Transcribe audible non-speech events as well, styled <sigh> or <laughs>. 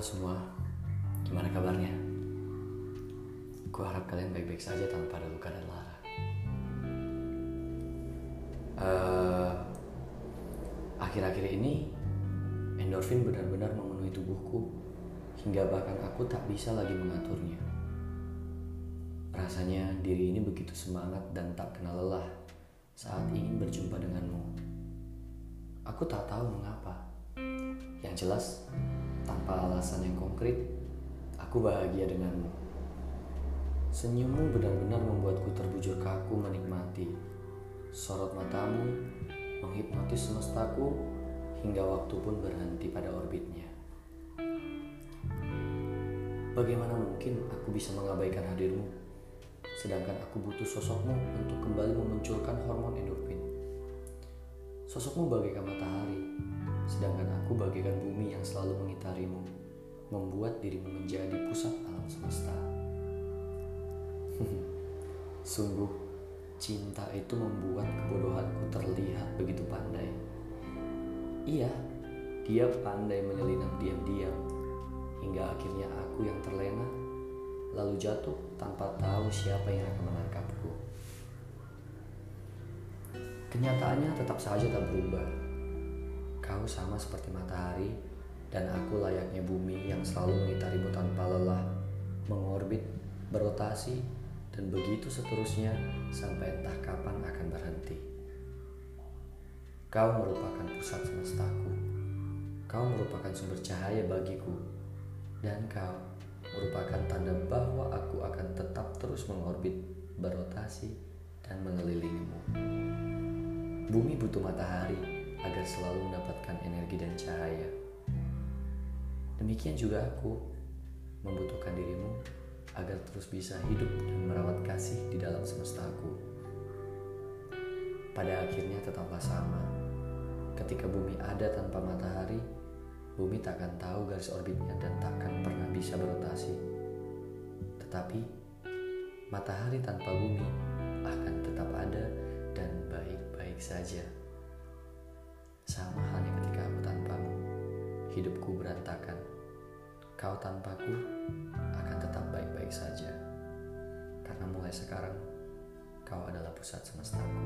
Halo semua, gimana kabarnya? Gue harap kalian baik-baik saja tanpa ada luka dan lara. Uh, akhir-akhir ini, endorfin benar-benar memenuhi tubuhku hingga bahkan aku tak bisa lagi mengaturnya. Rasanya diri ini begitu semangat dan tak kenal lelah saat ingin berjumpa denganmu. Aku tak tahu mengapa. Yang jelas, tanpa alasan yang konkret, aku bahagia denganmu. Senyummu benar-benar membuatku terbujur kaku menikmati. Sorot matamu menghipnotis semestaku hingga waktu pun berhenti pada orbitnya. Bagaimana mungkin aku bisa mengabaikan hadirmu? Sedangkan aku butuh sosokmu untuk kembali memunculkan hormon endorfin. Sosokmu bagaikan matahari, sedangkan aku bagaikan bumi yang selalu mengitarimu, membuat dirimu menjadi pusat alam semesta. <laughs> Sungguh, cinta itu membuat kebodohanku terlihat begitu pandai. Iya, dia pandai menyelinap diam-diam, hingga akhirnya aku yang terlena, lalu jatuh tanpa tahu siapa yang akan menangkapku. Kenyataannya tetap saja tak berubah. Kau sama seperti matahari, dan aku layaknya bumi yang selalu mengitarimu tanpa lelah, mengorbit, berotasi, dan begitu seterusnya sampai entah kapan akan berhenti. Kau merupakan pusat semestaku. Kau merupakan sumber cahaya bagiku. Dan kau merupakan tanda bahwa aku akan tetap terus mengorbit, berotasi, dan mengelilingimu. Bumi butuh matahari agar selalu mendapatkan energi dan cahaya. Demikian juga aku membutuhkan dirimu agar terus bisa hidup dan merawat kasih di dalam semestaku. Pada akhirnya tetaplah sama. Ketika bumi ada tanpa matahari, bumi takkan tahu garis orbitnya dan takkan pernah bisa berotasi. Tetapi matahari tanpa bumi akan tetap ada dan baik-baik saja. Sama halnya ketika aku tanpamu, hidupku berantakan. Kau tanpaku akan tetap baik-baik saja. Karena mulai sekarang, kau adalah pusat semestaku.